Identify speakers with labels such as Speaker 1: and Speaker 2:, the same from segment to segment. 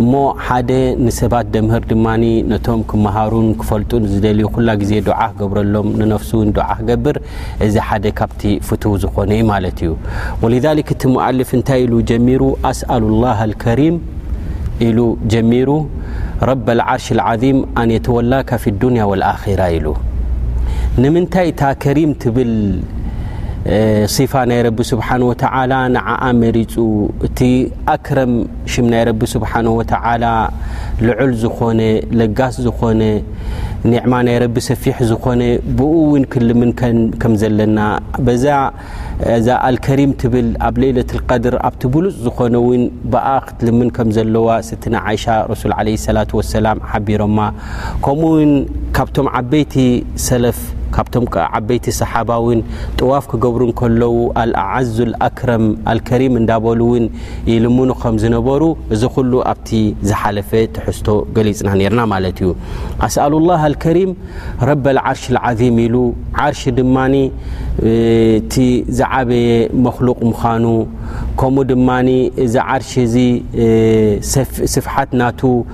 Speaker 1: እሞ ሓደ ንሰባት ደምህር ድማ ነቶም ክመሃሩን ክፈልጡን ዝደልዩ ኩላ ግዜ ዱዓ ክገብረሎም ንነፍሱ ውን ዱዓ ክገብር እዚ ሓደ ካብቲ ፍትው ዝኾነ ዩ ማለት እዩ ወልዛሊክ እቲ ሙኣልፍ እንታይ ኢሉ ጀሚሩ ኣስኣሉ ላሃ ልከሪም ኢሉ ጀሚሩ ረብ ዓርሽ ዓም ኣን የተወላካ ፊ ዱንያ ወልኣራ ኢሉ ንምንታይ እታ ከሪም ትብል ሲፋ ናይ ረቢ ስብሓን ወተላ ንዓኣ መሪፁ እቲ ኣክረም ሽም ናይ ረቢ ስብሓን ወተዓላ ልዑል ዝኾነ ለጋስ ዝኾነ ኒዕማ ናይ ረቢ ሰፊሕ ዝኾነ ብኡ እውን ክልምን ከም ዘለና በዛ እዛ ኣልከሪም ትብል ኣብ ለይለት ልቀድር ኣብቲ ብሉፅ ዝኾነ እውን ብኣ ክትልምን ከም ዘለዋ ስትና ዓይሻ ረሱል ዓለ ሰላት ወሰላም ሓቢሮማ ከምኡ ውን ካብቶም ዓበይቲ ሰለፍ ካብቶም ከኣ ዓበይቲ ሰሓባ ውን ጥዋፍ ክገብሩ እንከለዉ ኣልኣዓዙ ኣልኣክረም ኣልከሪም እንዳበሉ ውን ይልምኑ ከም ዝነበሩ እዚ ኩሉ ኣብቲ ዝሓለፈ ትሕዝቶ ገሊጽና ኔርና ማለት እዩ ኣስኣሉላህ ኣልከሪም ረበል ዓርሽ ልዓዚም ኢሉ ዓርሽ ድማ እቲ ዝዓበየ መክሉቅ ምዃኑ ከምኡ ድማ እዚ ዓርሽ እዚ ስፍሓት ናቱ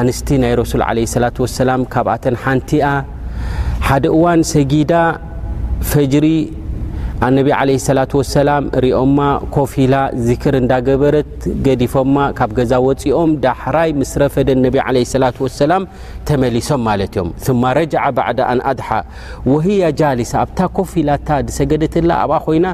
Speaker 1: ኣንስቲ ናይ ረሱል ዓለ ሰላት ወሰላም ካብኣተን ሓንቲኣ ሓደ እዋን ሰጊዳ ፈጅሪ ኣነቢ ዓለ ሰላት ወሰላም ሪኦማ ኮፍ ኢላ ዚክር እንዳገበረት ገዲፎማ ካብ ገዛ ወፂኦም ዳሕራይ ምስ ረፈደን ነቢ ዓለ ሰላት ወሰላም ተመሊሶም ማለት እዮም ثማ ረጃዓ ባዕዳ ኣን ኣድሓ ወህያ ጃሊሳ ኣብታ ኮፍ ኢላታ ዝሰገደትላ ኣብኣ ኮይና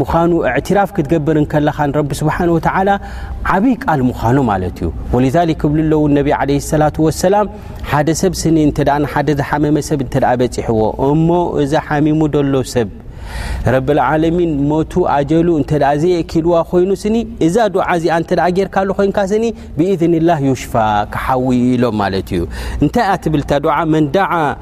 Speaker 1: ምዃኑ እዕትራፍ ክትገብር እንከለኻ ንረቢ ስብሓን ወተዓላ ዓብይ ቃል ምዃኑ ማለት እዩ ወሊዛሊክ ክብሉ ኣለዉ ነቢ ዓለ ሰላት ወሰላም ሓደ ሰብ ስኒ እንተ ንሓደ ዝሓመመ ሰብ እንተ በፂሕዎ እሞ እዚ ሓሚሙ ደሎ ሰብ ረብልዓለሚን ሞቱ ኣጀሉ እንተ ዘየእኪልዋ ኮይኑ ስኒ እዛ ዱዓ እዚኣ እንተ ጌርካሉ ኮይንካ ስኒ ብኢዝንላህ ዩሽፋ ክሓዊ ኢሎም ማለት እዩ እንታይ እያ ትብልታ ዱዓ መን ዳዓ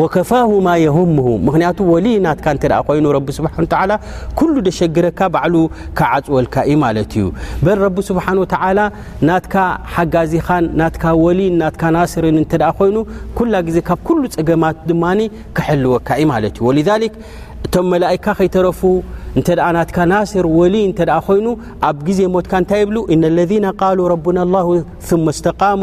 Speaker 1: ወከፋሁ ማ የሁምሁ ምክንያቱ ወልይ ናትካ እተ ኮይኑ ረቢ ስብሓን ተላ ኩሉ ደሸግረካ ባዕሉ ክዓፅወልካ እዩ ማለት እዩ በል ረቢ ስብሓን ወተላ ናትካ ሓጋዚኻን ናትካ ወልይን ናትካ ናስርን እተ ኮይኑ ኩላ ግዜ ካብ ኩሉ ፀገማት ድማ ክሕልወካ እዩ ማለት እዩ ወ እቶም መላእካ ከይተረፉ እንተ ናትካ ናስር ወልይ እተ ኮይኑ ኣብ ግዜ ሞትካ እንታይ ይብሉ እነ ለذ ቃሉ ረቡና ላ ثመ ስተቃሙ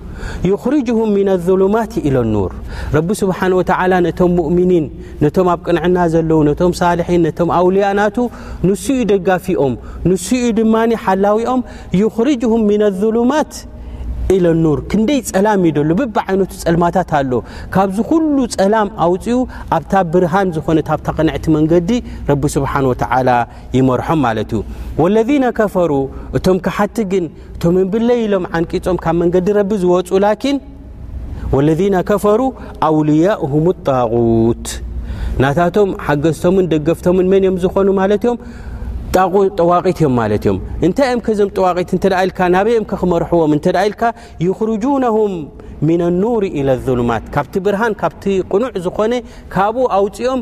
Speaker 1: ዩኽርጅሁም ምና ኣዙሉማት ኢለ ኑር ረቢ ስብሓን ወተዓላ ነቶም ሙእምኒን ነቶም ኣብ ቅንዕና ዘለዉ ነቶም ሳልሒን ነቶም ኣውልያ ናቱ ንሱ ዩ ደጋፊኦም ንሱ ዩ ድማ ሓላዊኦም ዩኽርጅሁም ምና ኣዙሉማት ኢለ ኑር ክንደይ ጸላም እዩ ደሎ ብብ ዓይነቱ ጸልማታት ኣሎ ካብዚ ኩሉ ጸላም ኣውፅኡ ኣብታ ብርሃን ዝኾነት ኣብታ ቅንዕቲ መንገዲ ረቢ ስብሓን ወተዓላ ይመርሖም ማለት እዩ ወለذነ ከፈሩ እቶም ክሓቲ ግን እቶም እንብለይ ኢሎም ዓንቂጾም ካብ መንገዲ ረቢ ዝወፁ ላኪን ወለذነ ከፈሩ ኣውልያእሁም ጣغት ናታቶም ሓገዝቶምን ደገፍቶምን መን እዮም ዝኾኑ ማለት እዮም ጠዋቒት እዮም ማለት እዮም እንታይ እዮም ከዞም ጠዋቒት እንተ ኢልካ ናበይ እዮም ከክመርሕዎም እንተ ኢልካ ይኽርጁነሁም ምነ ኑር ኢለ ظሉማት ካብቲ ብርሃን ካብቲ ቅኑዕ ዝኾነ ካብኡ ኣውፅኦም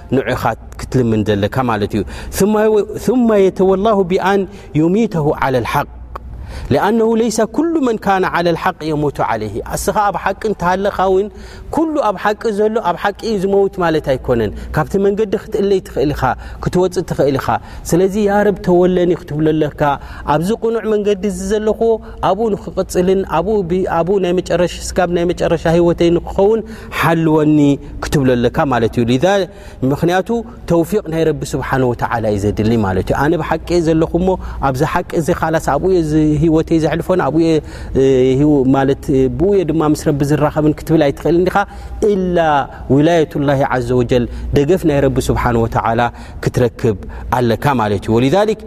Speaker 1: ንዑኻ ክትልምን ዘለካ ማለት እዩ ثማ የተወ ላሁ ብኣን ዩሚተሁ ዓላ ልሓቅ ኣነሁ ለይሰ ኩሉ መን ካነ ዓላ ልሓቅ የሙቱ ዓለይህ ኣስኻ ኣብ ሓቂ እንተሃለኻ እውን ኩሉ ኣብ ሓቂ ዘሎ ኣብ ሓቂ እዩ ዝመውት ማለት ኣይኮነን ካብቲ መንገዲ ክትእለይ ትኽእል ኢኻ ክትወፅእ ትኽእል ኢኻ ስለዚ ያረብ ተወለኒ ክትብለለካ ኣብዚ ቅኑዕ መንገዲ እዚ ዘለኹዎ ኣብኡ ንክቕፅልን ኣብኡ ናይ መጨረሻ ስጋብ ናይ መጨረሻ ህይወተይ ንክኸውን ሓልወኒ ክትብሎ ኣለካ ማለት እዩ ሊዛ ምክንያቱ ተውፊቅ ናይ ረቢ ስብሓን ወተዓላ እዩ ዘድሊ ማለት እዩ ኣነ ብሓቂ እየ ዘለኹ እሞ ኣብዚ ሓቂ እዚ ካላስ ኣብኡ የ ህይወተይ ዘሕልፎን ኣብኡ ማለት ብኡ እየ ድማ ምስ ረቢ ዝራኸብን ክትብል ኣይትኽእል እንዲኻ እላ ውላየት ላ ዘ ወጀል ደገፍ ናይ ረቢ ስብሓን ወተዓላ ክትረክብ ኣለካ ማለት እዩ ወሊዛሊክ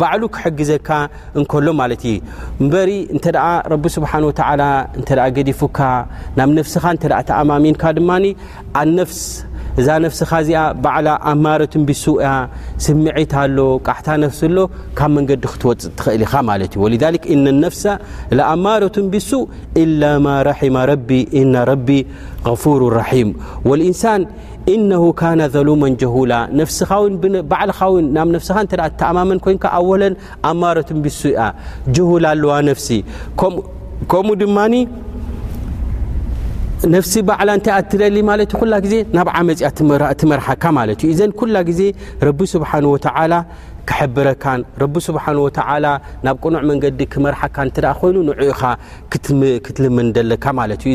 Speaker 1: ባዕሉ ክሕግዘካ እንከሎ ማለት እዩ እምበሪ እንተ ረቢ ስብሓን ወተዓላ እንተ ገዲፉካ ናብ ነፍስኻ እንተ ተኣማሚንካ ድማ ኣነፍስ እዛ ነፍስኻ እዚኣ ባዕላ ኣብ ማረት ቢሱ እያ ስምዒት ኣሎ ቃሕታ ነፍሲ ኣሎ ካብ መንገዲ ክትወፅእ ትኽእል ኢኻ ማለት እዩ ወ እነ ነፍሳ ለኣማረት ቢሱ ኢላ ማ ራሒማ ረቢ እና ረቢ غፉሩ ራሒም ወልእንሳን ኢነሁ ካነ ዘሉመን ጀሁላ ነፍስኻውን ባዕልኻውን ናብ ነፍስኻ እተ ተኣማመን ኮንካ ኣወለን ኣማረት ቢሱ እያ ጅሁላ ኣለዋ ነፍሲ ከምኡ ድማ ነፍሲ ባዕላ እንታይ ኣትደሊ ማለት ዩ ኩላ ግዜ ናብ ዓመፅ እያ ትመርሓካ ማለት እዩ እዘን ኩላ ግዜ ረቢ ስብሓን ወተዓላ ክሕብረካን ረቢ ስብሓን ወተዓላ ናብ ቅኑዕ መንገዲ ክመርሓካ እተ ኮይኑ ንዑኢኻ ክትልምን ደለካ ማለት እዩ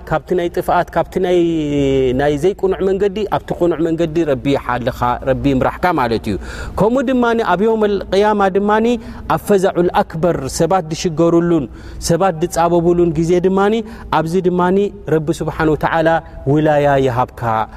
Speaker 1: ካብቲ ናይ ጥፍኣት ካብቲ ናይ ዘይቅኑዕ መንገዲ ኣብቲ ቅኑዕ መንገዲ ረቢ ይሓልኻ ረቢ ይምራሕካ ማለት እዩ ከምኡ ድማ ኣብ ዮም ቅያማ ድማ ኣብ ፈዛዑል ኣክበር ሰባት ዝሽገርሉን ሰባት ዝፃበብሉን ግዜ ድማ ኣብዚ ድማ ረቢ ስብሓን ወተዓላ ውላያ ይሃብካ